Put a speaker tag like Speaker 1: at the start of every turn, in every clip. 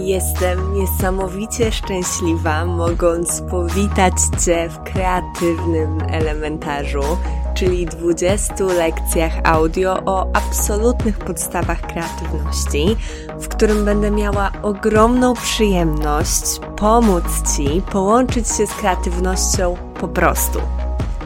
Speaker 1: Jestem niesamowicie szczęśliwa, mogąc powitać Cię w kreatywnym elementarzu, czyli 20 lekcjach audio o absolutnych podstawach kreatywności, w którym będę miała ogromną przyjemność pomóc Ci połączyć się z kreatywnością po prostu.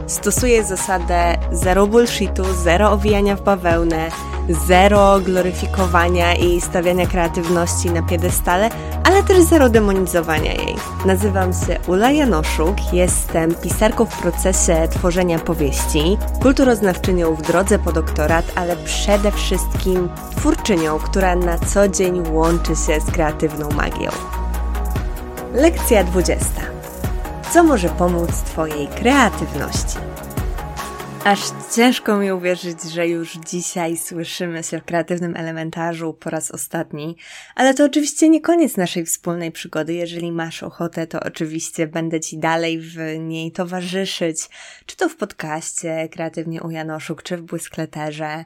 Speaker 1: Stosuję zasadę zero bullshitu, zero owijania w bawełnę, zero gloryfikowania i stawiania kreatywności na piedestale, ale też zero demonizowania jej. Nazywam się Ula Janoszuk, jestem pisarką w procesie tworzenia powieści, kulturoznawczynią w drodze po doktorat, ale przede wszystkim twórczynią, która na co dzień łączy się z kreatywną magią. Lekcja 20. Co może pomóc Twojej kreatywności? Aż ciężko mi uwierzyć, że już dzisiaj słyszymy się w kreatywnym elementarzu po raz ostatni, ale to oczywiście nie koniec naszej wspólnej przygody. Jeżeli masz ochotę, to oczywiście będę Ci dalej w niej towarzyszyć, czy to w podcaście Kreatywnie u Janoszuk, czy w Błyskleterze,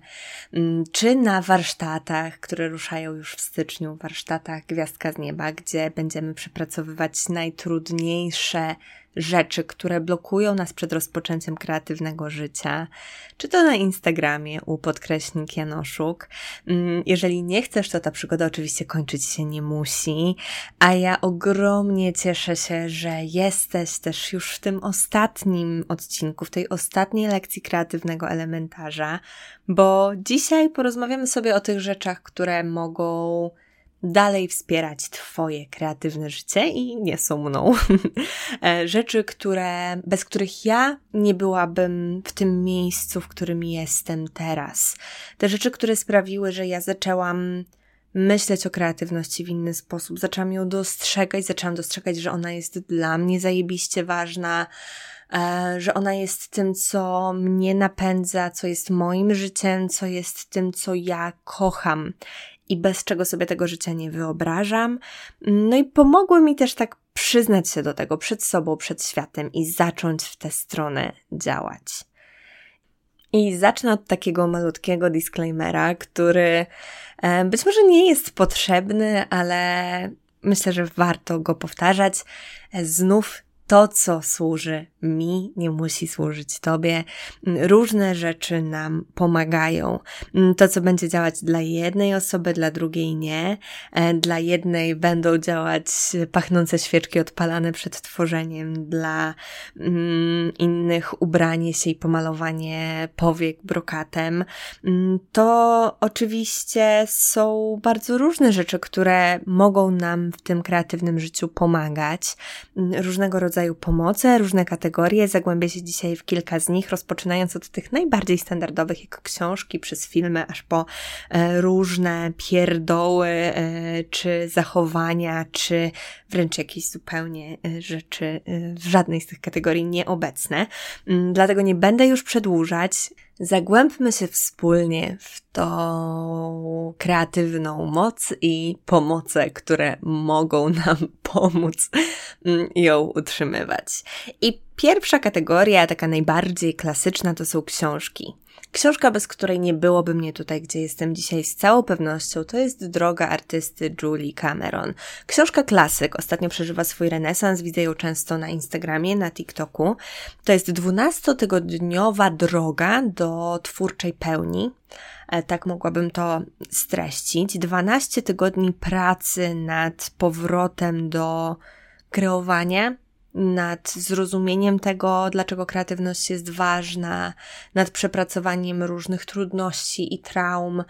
Speaker 1: mm, czy na warsztatach, które ruszają już w styczniu, warsztatach Gwiazdka z Nieba, gdzie będziemy przepracowywać najtrudniejsze rzeczy, które blokują nas przed rozpoczęciem kreatywnego życia, czy to na Instagramie u podkreśnik Janoszuk. Mm, jeżeli nie chcesz, to ta przygoda oczywiście kończyć się nie musi, a ja ogromnie cieszę się, że jesteś też już w tym ostatnim odcinku, w tej ostatniej lekcji kreatywnego elementarza, bo dzisiaj porozmawiamy sobie o tych rzeczach, które mogą dalej wspierać Twoje kreatywne życie i nie są mną. E, rzeczy, które, bez których ja nie byłabym w tym miejscu, w którym jestem teraz. Te rzeczy, które sprawiły, że ja zaczęłam myśleć o kreatywności w inny sposób. Zaczęłam ją dostrzegać, zaczęłam dostrzegać, że ona jest dla mnie zajebiście ważna, e, że ona jest tym, co mnie napędza, co jest moim życiem, co jest tym, co ja kocham i bez czego sobie tego życia nie wyobrażam. No i pomogły mi też tak przyznać się do tego przed sobą, przed światem i zacząć w tę stronę działać. I zacznę od takiego malutkiego disclaimera, który e, być może nie jest potrzebny, ale myślę, że warto go powtarzać. E, znów to, co służy mi, nie musi służyć Tobie. Różne rzeczy nam pomagają. To, co będzie działać dla jednej osoby, dla drugiej nie. E, dla jednej będą działać pachnące świeczki odpalane przed tworzeniem, dla mm, innych ubranie się i pomalowanie powiek brokatem. Mm, to oczywiście są bardzo różne rzeczy, które mogą nam w tym kreatywnym życiu pomagać. Mm, różnego rodzaju pomoce, różne kategorie kategorie. Zagłębię się dzisiaj w kilka z nich, rozpoczynając od tych najbardziej standardowych, jak książki, przez filmy, aż po e, różne pierdoły, e, czy zachowania, czy wręcz jakieś zupełnie e, rzeczy w żadnej z tych kategorii nieobecne. Mm, dlatego nie będę już przedłużać. Zagłębmy się wspólnie w tą kreatywną moc i pomoce, które mogą nam pomóc mm, ją utrzymywać. I pierwsza kategoria, taka najbardziej klasyczna, to są książki. Książka, bez której nie byłoby mnie tutaj, gdzie jestem dzisiaj z całą pewnością, to jest Droga artysty Julie Cameron. Książka klasyk, ostatnio przeżywa swój renesans, widzę ją często na Instagramie, na TikToku. To jest dwunastotygodniowa droga do twórczej pełni. E, tak mogłabym to streścić. 12 tygodni pracy nad powrotem do kreowania, nad zrozumieniem tego, dlaczego kreatywność jest ważna, nad przepracowaniem różnych trudności i traum.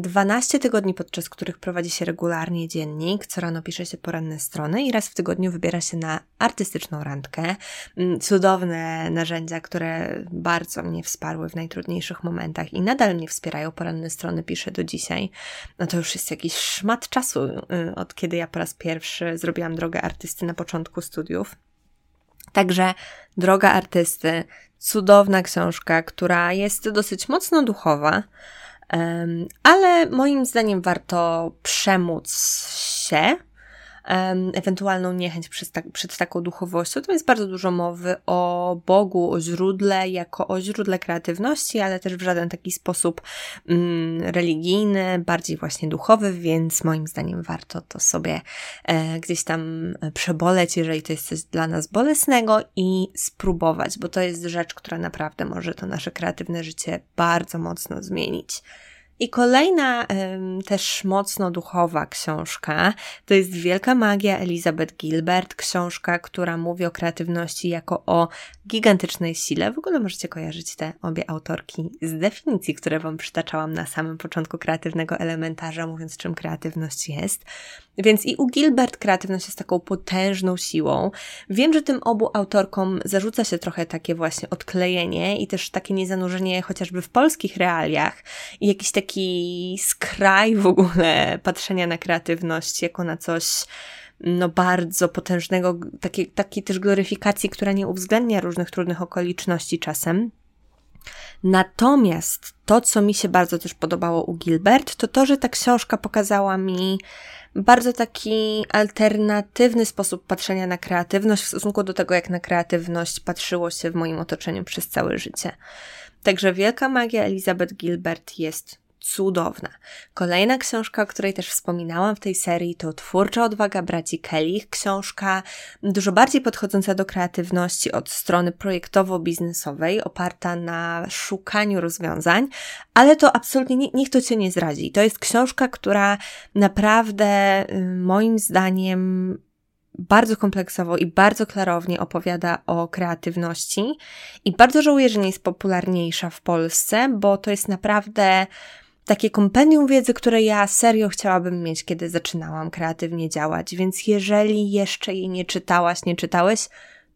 Speaker 1: 12 mm, tygodni, podczas których prowadzi się regularnie dziennik, co rano pisze się poranne strony i raz w tygodniu wybiera się na artystyczną randkę. Mm, cudowne narzędzia, które bardzo mnie wsparły w najtrudniejszych momentach i nadal mnie wspierają. Poranne strony piszę do dzisiaj. No to już jest jakiś szmat czasu, y, od kiedy ja po raz pierwszy zrobiłam drogę artysty na początku studiów. Także Droga Artysty, cudowna książka, która jest dosyć mocno duchowa, ale moim zdaniem warto przemóc się ewentualną niechęć przed, tak, przed taką duchowością. To jest bardzo dużo mowy o Bogu, o źródle, jako o źródle kreatywności, ale też w żaden taki sposób mm, religijny, bardziej właśnie duchowy, więc moim zdaniem warto to sobie e, gdzieś tam przeboleć, jeżeli to jest coś dla nas bolesnego i spróbować, bo to jest rzecz, która naprawdę może to nasze kreatywne życie bardzo mocno zmienić. I kolejna też mocno duchowa książka to jest Wielka Magia Elizabeth Gilbert, książka, która mówi o kreatywności jako o gigantycznej sile. W ogóle możecie kojarzyć te obie autorki z definicji, które Wam przytaczałam na samym początku kreatywnego elementarza, mówiąc czym kreatywność jest. Więc i u Gilbert kreatywność jest taką potężną siłą. Wiem, że tym obu autorkom zarzuca się trochę takie właśnie odklejenie i też takie niezanurzenie chociażby w polskich realiach i jakiś taki skraj w ogóle patrzenia na kreatywność jako na coś no bardzo potężnego, takiej, takiej też gloryfikacji, która nie uwzględnia różnych trudnych okoliczności czasem. Natomiast to, co mi się bardzo też podobało u Gilbert, to to, że ta książka pokazała mi bardzo taki alternatywny sposób patrzenia na kreatywność w stosunku do tego, jak na kreatywność patrzyło się w moim otoczeniu przez całe życie. Także Wielka Magia Elizabeth Gilbert jest cudowna. Kolejna książka, o której też wspominałam w tej serii, to Twórcza odwaga braci Kelly. Książka dużo bardziej podchodząca do kreatywności od strony projektowo-biznesowej, oparta na szukaniu rozwiązań, ale to absolutnie nie, niech to cię nie zdradzi. To jest książka, która naprawdę y, moim zdaniem bardzo kompleksowo i bardzo klarownie opowiada o kreatywności i bardzo żałuję, że nie jest popularniejsza w Polsce, bo to jest naprawdę takie kompendium wiedzy, które ja serio chciałabym mieć, kiedy zaczynałam kreatywnie działać. Więc jeżeli jeszcze jej nie czytałaś, nie czytałeś,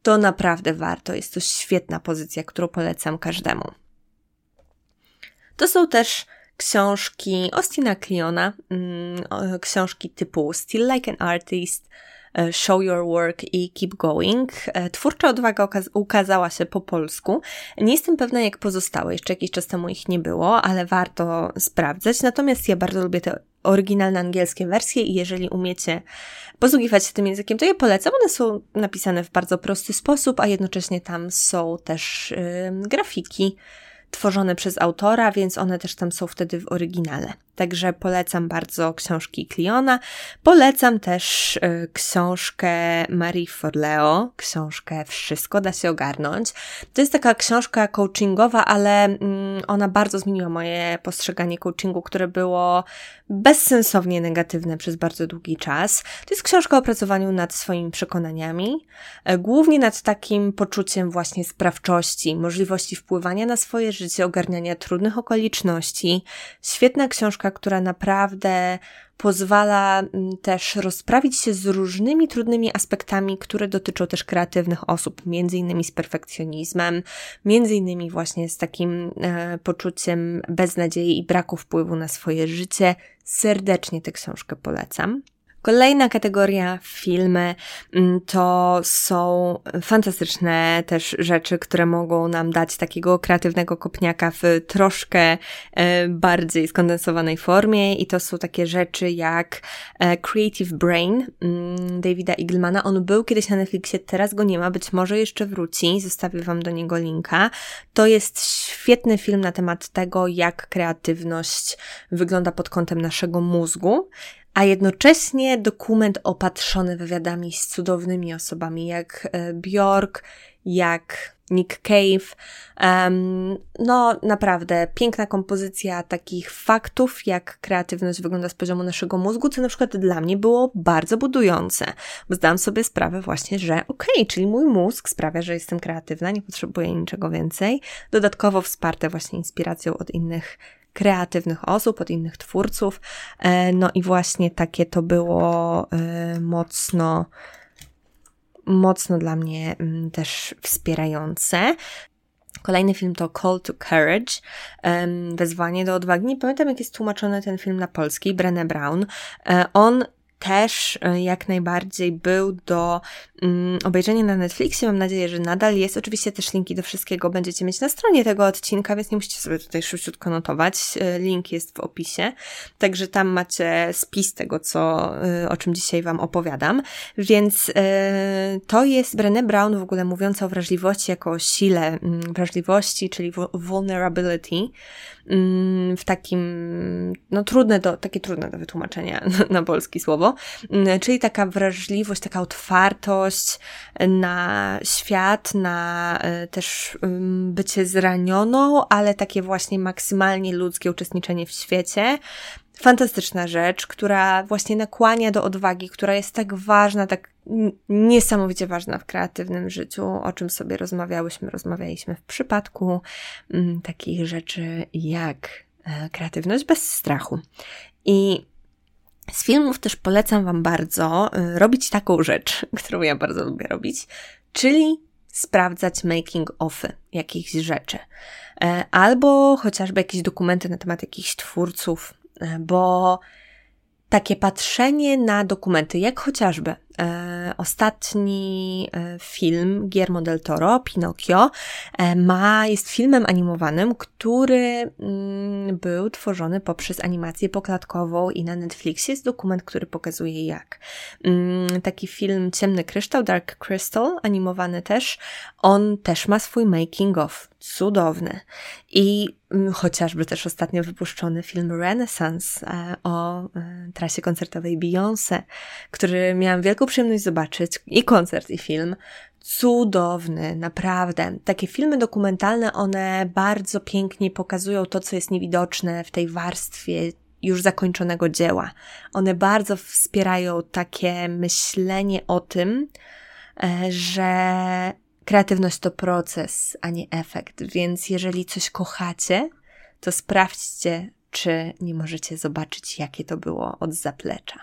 Speaker 1: to naprawdę warto. Jest to świetna pozycja, którą polecam każdemu. To są też książki Ostina Cliona, mm, książki typu Still Like an Artist, Show Your Work i Keep Going. E, twórcza odwaga ukazała się po polsku. Nie jestem pewna jak pozostałe, jeszcze jakiś czas temu ich nie było, ale warto sprawdzać. Natomiast ja bardzo lubię te oryginalne angielskie wersje i jeżeli umiecie posługiwać się tym językiem, to je polecam. One są napisane w bardzo prosty sposób, a jednocześnie tam są też yy, grafiki tworzone przez autora, więc one też tam są wtedy w oryginale. Także polecam bardzo książki Cliona. Polecam też y, książkę Marie Forleo, książkę Wszystko da się ogarnąć. To jest taka książka coachingowa, ale mm, ona bardzo zmieniła moje postrzeganie coachingu, które było bezsensownie negatywne przez bardzo długi czas. To jest książka o pracowaniu nad swoimi przekonaniami, y, głównie nad takim poczuciem właśnie sprawczości, możliwości wpływania na swoje życie, ogarniania trudnych okoliczności. Świetna książka książka, która naprawdę pozwala mm, też rozprawić się z różnymi trudnymi aspektami, które dotyczą też kreatywnych osób, między innymi z perfekcjonizmem, między innymi właśnie z takim e, poczuciem beznadziei i braku wpływu na swoje życie. Serdecznie tę książkę polecam. Kolejna kategoria filmy mm, to są fantastyczne też rzeczy, które mogą nam dać takiego kreatywnego kopniaka w troszkę e, bardziej skondensowanej formie i to są takie rzeczy jak e, Creative Brain mm, Davida Eaglemana. On był kiedyś na Netflixie, teraz go nie ma, być może jeszcze wróci, zostawię Wam do niego linka. To jest świetny film na temat tego, jak kreatywność wygląda pod kątem naszego mózgu a jednocześnie dokument opatrzony wywiadami z cudownymi osobami, jak e, Bjork, jak Nick Cave. Um, no, naprawdę piękna kompozycja takich faktów, jak kreatywność wygląda z poziomu naszego mózgu, co na przykład dla mnie było bardzo budujące, bo zdałam sobie sprawę właśnie, że okej, okay, czyli mój mózg sprawia, że jestem kreatywna, nie potrzebuję niczego więcej. Dodatkowo wsparte właśnie inspiracją od innych kreatywnych osób, od innych twórców. E, no i właśnie takie to było e, mocno, mocno dla mnie mm, też wspierające. Kolejny film to Call to Courage, wezwanie do odwagi. Nie pamiętam, jak jest tłumaczony ten film na polski, Brené Brown. E, on też e, jak najbardziej był do um, obejrzenia na Netflixie. Mam nadzieję, że nadal jest. Oczywiście też linki do wszystkiego będziecie mieć na stronie tego odcinka, więc nie musicie sobie tutaj szybciutko notować. E, link jest w opisie. Także tam macie spis tego, co, e, o czym dzisiaj Wam opowiadam. Więc to jest Brené Brown w ogóle mówiąca o wrażliwości jako o sile mm, wrażliwości, czyli vulnerability mm, w takim, no trudne do, takie trudne do wytłumaczenia na polski słowo, mm, czyli taka wrażliwość, taka otwartość na świat, na e, też bycie zranioną, ale takie właśnie maksymalnie ludzkie uczestniczenie w świecie, fantastyczna rzecz, która właśnie nakłania do odwagi, która jest tak ważna, tak niesamowicie ważna w kreatywnym życiu, o czym sobie rozmawiałyśmy, rozmawialiśmy w przypadku m, takich rzeczy jak e, kreatywność bez strachu. I z filmów też polecam Wam bardzo e, robić taką rzecz, którą ja bardzo lubię robić, czyli sprawdzać making ofy jakichś rzeczy. E, albo chociażby jakieś dokumenty na temat jakichś twórców, bo takie patrzenie na dokumenty, jak chociażby ostatni e, film Guillermo del Toro, Pinocchio, e, ma, jest filmem animowanym, który mm, był tworzony poprzez animację poklatkową i na Netflixie jest dokument, który pokazuje jak. Mm, taki film Ciemny Kryształ, Dark Crystal, animowany też, on też ma swój making of cudowny. I mm, chociażby też ostatnio wypuszczony film Renaissance e, o e, trasie koncertowej Beyoncé, który miałam wielką przyjemność zobaczyć, i koncert, i film. Cudowny, naprawdę. Takie filmy dokumentalne, one bardzo pięknie pokazują to, co jest niewidoczne w tej warstwie już zakończonego dzieła. One bardzo wspierają takie myślenie o tym, e, że Kreatywność to proces, a nie efekt, więc jeżeli coś kochacie, to sprawdźcie, czy nie możecie zobaczyć, jakie to było od zaplecza.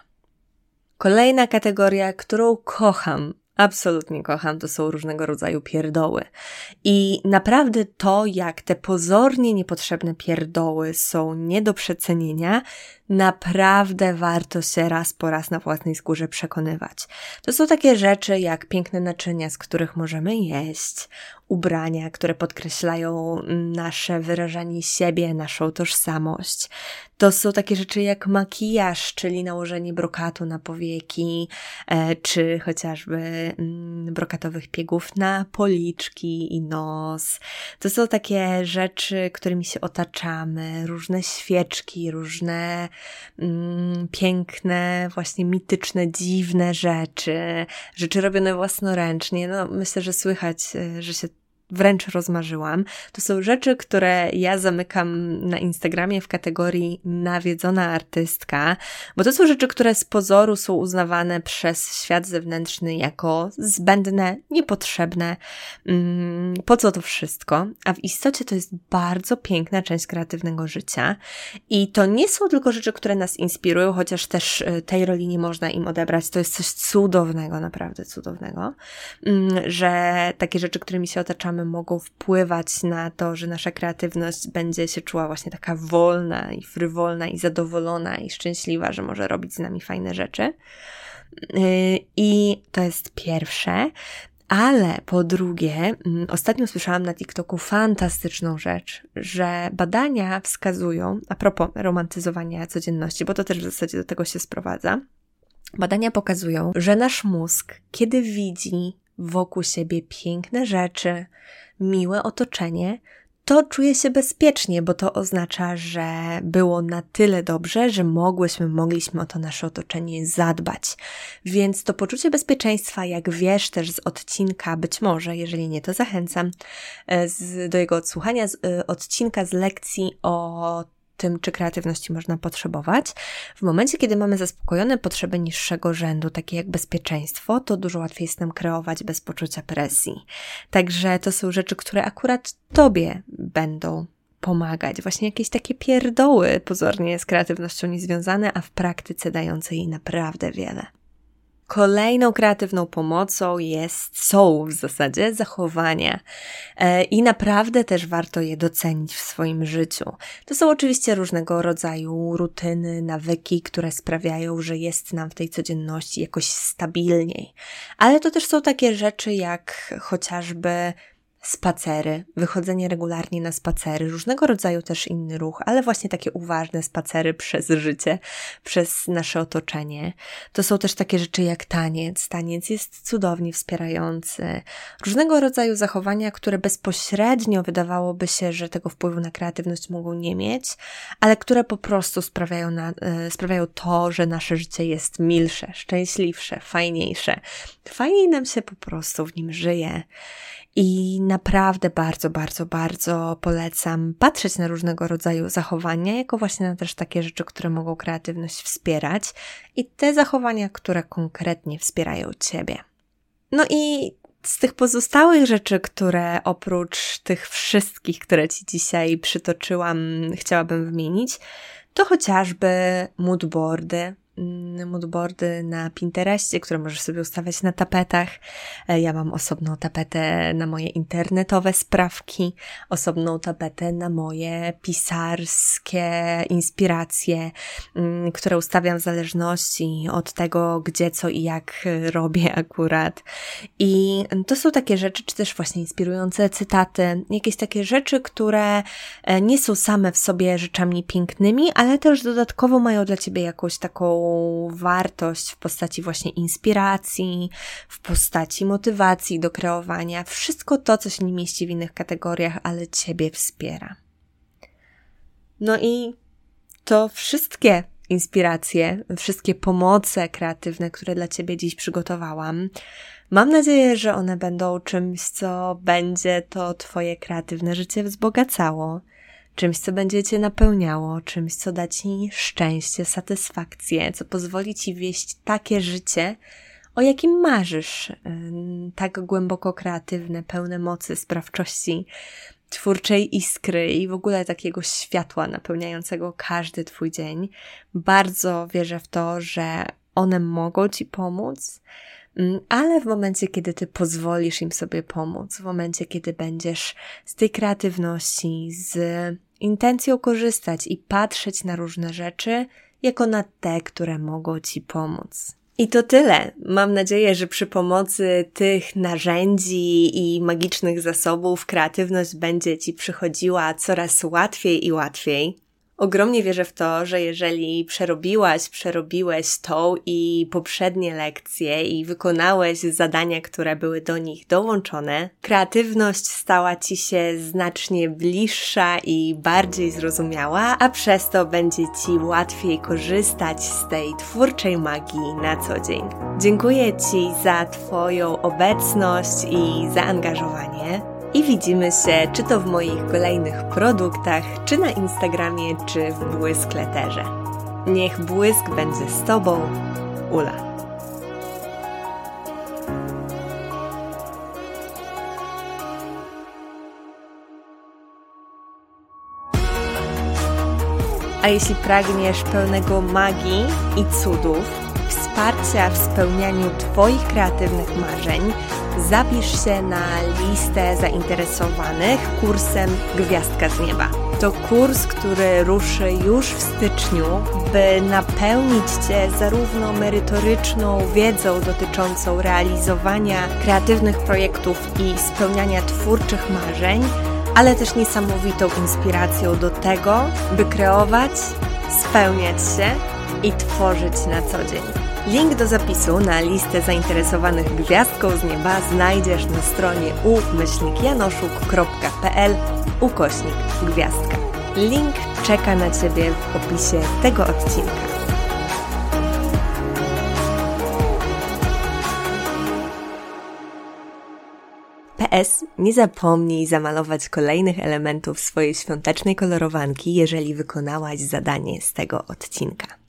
Speaker 1: Kolejna kategoria, którą kocham, absolutnie kocham, to są różnego rodzaju pierdoły. I naprawdę to, jak te pozornie niepotrzebne pierdoły są nie do przecenienia, naprawdę warto się raz po raz na własnej skórze przekonywać. To są takie rzeczy jak piękne naczynia, z których możemy jeść, ubrania, które podkreślają nasze wyrażanie siebie, naszą tożsamość. To są takie rzeczy jak makijaż, czyli nałożenie brokatu na powieki, e, czy chociażby mm, brokatowych piegów na policzki i nos. To są takie rzeczy, którymi się otaczamy, różne świeczki, różne mm, piękne, właśnie mityczne, dziwne rzeczy, rzeczy robione własnoręcznie. No, myślę, że słychać, e, że się wręcz rozmarzyłam. To są rzeczy, które ja zamykam na Instagramie w kategorii nawiedzona artystka, bo to są rzeczy, które z pozoru są uznawane przez świat zewnętrzny jako zbędne, niepotrzebne. Mm, po co to wszystko? A w istocie to jest bardzo piękna część kreatywnego życia i to nie są tylko rzeczy, które nas inspirują, chociaż też y, tej roli nie można im odebrać. To jest coś cudownego, naprawdę cudownego, mm, że takie rzeczy, którymi się otaczamy, mogą wpływać na to, że nasza kreatywność będzie się czuła właśnie taka wolna i frywolna i zadowolona i szczęśliwa, że może robić z nami fajne rzeczy. Yy, I to jest pierwsze. Ale po drugie, mm, ostatnio słyszałam na TikToku fantastyczną rzecz, że badania wskazują, a propos romantyzowania codzienności, bo to też w zasadzie do tego się sprowadza. Badania pokazują, że nasz mózg, kiedy widzi wokół siebie piękne rzeczy, miłe otoczenie, to czuję się bezpiecznie, bo to oznacza, że było na tyle dobrze, że mogłyśmy, mogliśmy o to nasze otoczenie zadbać. Więc to poczucie bezpieczeństwa, jak wiesz też z odcinka, być może, jeżeli nie, to zachęcam e, z, do jego odsłuchania, z y, odcinka z lekcji o tym, czy kreatywności można potrzebować. W momencie, kiedy mamy zaspokojone potrzeby niższego rzędu, takie jak bezpieczeństwo, to dużo łatwiej jest nam kreować bez poczucia presji. Także to są rzeczy, które akurat Tobie będą pomagać. Właśnie jakieś takie pierdoły pozornie z kreatywnością niezwiązane, a w praktyce dające jej naprawdę wiele. Kolejną kreatywną pomocą jest, są w zasadzie zachowania e, i naprawdę też warto je docenić w swoim życiu. To są oczywiście różnego rodzaju rutyny, nawyki, które sprawiają, że jest nam w tej codzienności jakoś stabilniej. Ale to też są takie rzeczy jak chociażby spacery, wychodzenie regularnie na spacery, różnego rodzaju też inny ruch, ale właśnie takie uważne spacery przez życie, przez nasze otoczenie. To są też takie rzeczy jak taniec. Taniec jest cudownie wspierający. Różnego rodzaju zachowania, które bezpośrednio wydawałoby się, że tego wpływu na kreatywność mogą nie mieć, ale które po prostu sprawiają, na, e, sprawiają to, że nasze życie jest milsze, szczęśliwsze, fajniejsze. Fajniej nam się po prostu w nim żyje. I naprawdę bardzo, bardzo, bardzo polecam patrzeć na różnego rodzaju zachowania, jako właśnie na też takie rzeczy, które mogą kreatywność wspierać i te zachowania, które konkretnie wspierają Ciebie. No i z tych pozostałych rzeczy, które oprócz tych wszystkich, które Ci dzisiaj przytoczyłam, chciałabym wymienić, to chociażby moodboardy, moodboardy na Pinterestie, które możesz sobie ustawiać na tapetach. E, ja mam osobną tapetę na moje internetowe sprawki, osobną tapetę na moje pisarskie inspiracje, mm, które ustawiam w zależności od tego, gdzie, co i jak robię akurat. I to są takie rzeczy, czy też właśnie inspirujące cytaty, jakieś takie rzeczy, które e, nie są same w sobie rzeczami pięknymi, ale też dodatkowo mają dla ciebie jakąś taką wartość w postaci właśnie inspiracji, w postaci motywacji do kreowania. Wszystko to, co się nie mieści w innych kategoriach, ale Ciebie wspiera. No i to wszystkie inspiracje, wszystkie pomoce kreatywne, które dla Ciebie dziś przygotowałam. Mam nadzieję, że one będą czymś, co będzie to Twoje kreatywne życie wzbogacało czymś, co będzie Cię napełniało, czymś, co da Ci szczęście, satysfakcję, co pozwoli Ci wieść takie życie, o jakim marzysz, tak głęboko kreatywne, pełne mocy, sprawczości, twórczej iskry i w ogóle takiego światła napełniającego każdy Twój dzień. Bardzo wierzę w to, że one mogą Ci pomóc, ale w momencie, kiedy ty pozwolisz im sobie pomóc, w momencie, kiedy będziesz z tej kreatywności, z intencją korzystać i patrzeć na różne rzeczy jako na te, które mogą ci pomóc. I to tyle. Mam nadzieję, że przy pomocy tych narzędzi i magicznych zasobów kreatywność będzie ci przychodziła coraz łatwiej i łatwiej. Ogromnie wierzę w to, że jeżeli przerobiłaś, przerobiłeś tą i poprzednie lekcje i wykonałeś zadania, które były do nich dołączone, kreatywność stała ci się znacznie bliższa i bardziej zrozumiała, a przez to będzie ci łatwiej korzystać z tej twórczej magii na co dzień. Dziękuję Ci za Twoją obecność i zaangażowanie i widzimy się czy to w moich kolejnych produktach, czy na Instagramie, czy w Błyskleterze. Niech błysk będzie z Tobą, Ula. A jeśli pragniesz pełnego magii i cudów, wsparcia w spełnianiu Twoich kreatywnych marzeń, zapisz się na listę zainteresowanych kursem Gwiazdka z Nieba. To kurs, który ruszy już w styczniu, by napełnić Cię zarówno merytoryczną wiedzą dotyczącą realizowania kreatywnych projektów i spełniania twórczych marzeń, ale też niesamowitą inspiracją do tego, by kreować, spełniać się i tworzyć na co dzień. Link do zapisu na listę zainteresowanych gwiazdką z nieba znajdziesz na stronie umyślnikjanoszuk.pl ukośnik gwiazdka. Link czeka na Ciebie w opisie tego odcinka. PS, nie zapomnij zamalować kolejnych elementów swojej świątecznej kolorowanki, jeżeli wykonałaś zadanie z tego odcinka.